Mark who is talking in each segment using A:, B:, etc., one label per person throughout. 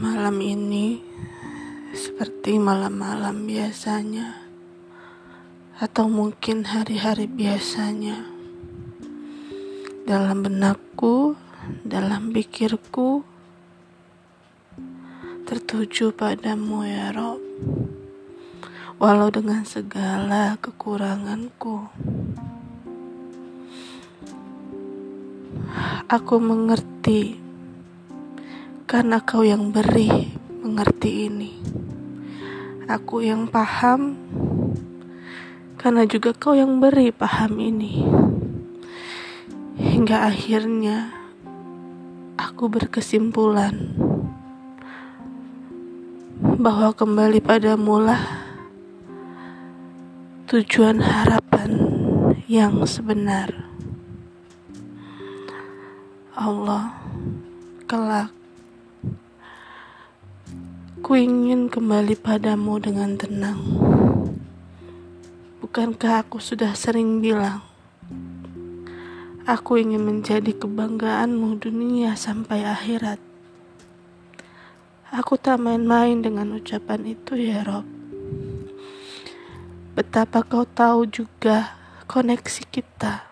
A: Malam ini seperti malam-malam biasanya, atau mungkin hari-hari biasanya. Dalam benakku, dalam pikirku, tertuju padamu ya Rob. Walau dengan segala kekuranganku, aku mengerti karena kau yang beri mengerti ini. Aku yang paham karena juga kau yang beri paham ini. Hingga akhirnya aku berkesimpulan bahwa kembali padamu lah tujuan harapan yang sebenar. Allah kelak Ku ingin kembali padamu dengan tenang. Bukankah aku sudah sering bilang, aku ingin menjadi kebanggaanmu dunia sampai akhirat. Aku tak main-main dengan ucapan itu ya Rob. Betapa kau tahu juga koneksi kita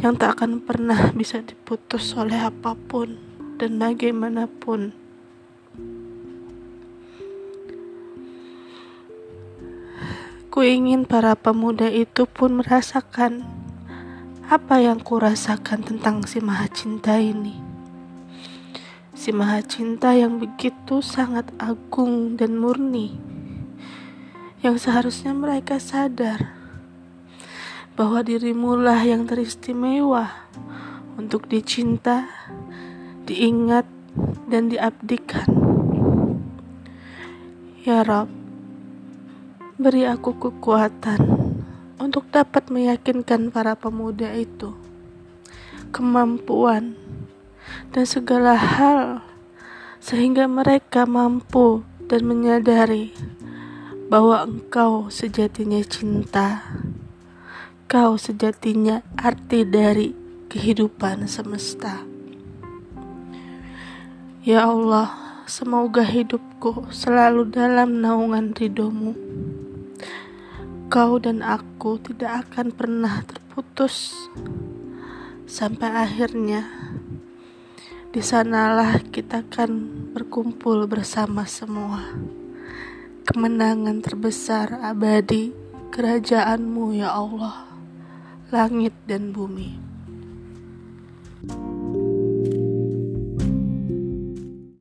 A: yang tak akan pernah bisa diputus oleh apa pun dan bagaimanapun. Ku ingin para pemuda itu pun merasakan apa yang ku rasakan tentang si maha cinta ini. Si maha cinta yang begitu sangat agung dan murni. Yang seharusnya mereka sadar bahwa dirimu lah yang teristimewa untuk dicinta, diingat, dan diabdikan. Ya Rob, Beri aku kekuatan untuk dapat meyakinkan para pemuda itu, kemampuan, dan segala hal, sehingga mereka mampu dan menyadari bahwa engkau sejatinya cinta, kau sejatinya arti dari kehidupan semesta. Ya Allah, semoga hidupku selalu dalam naungan ridhomu kau dan aku tidak akan pernah terputus. Sampai akhirnya di sanalah kita akan berkumpul bersama semua. Kemenangan terbesar abadi kerajaanmu ya Allah langit dan bumi. thank you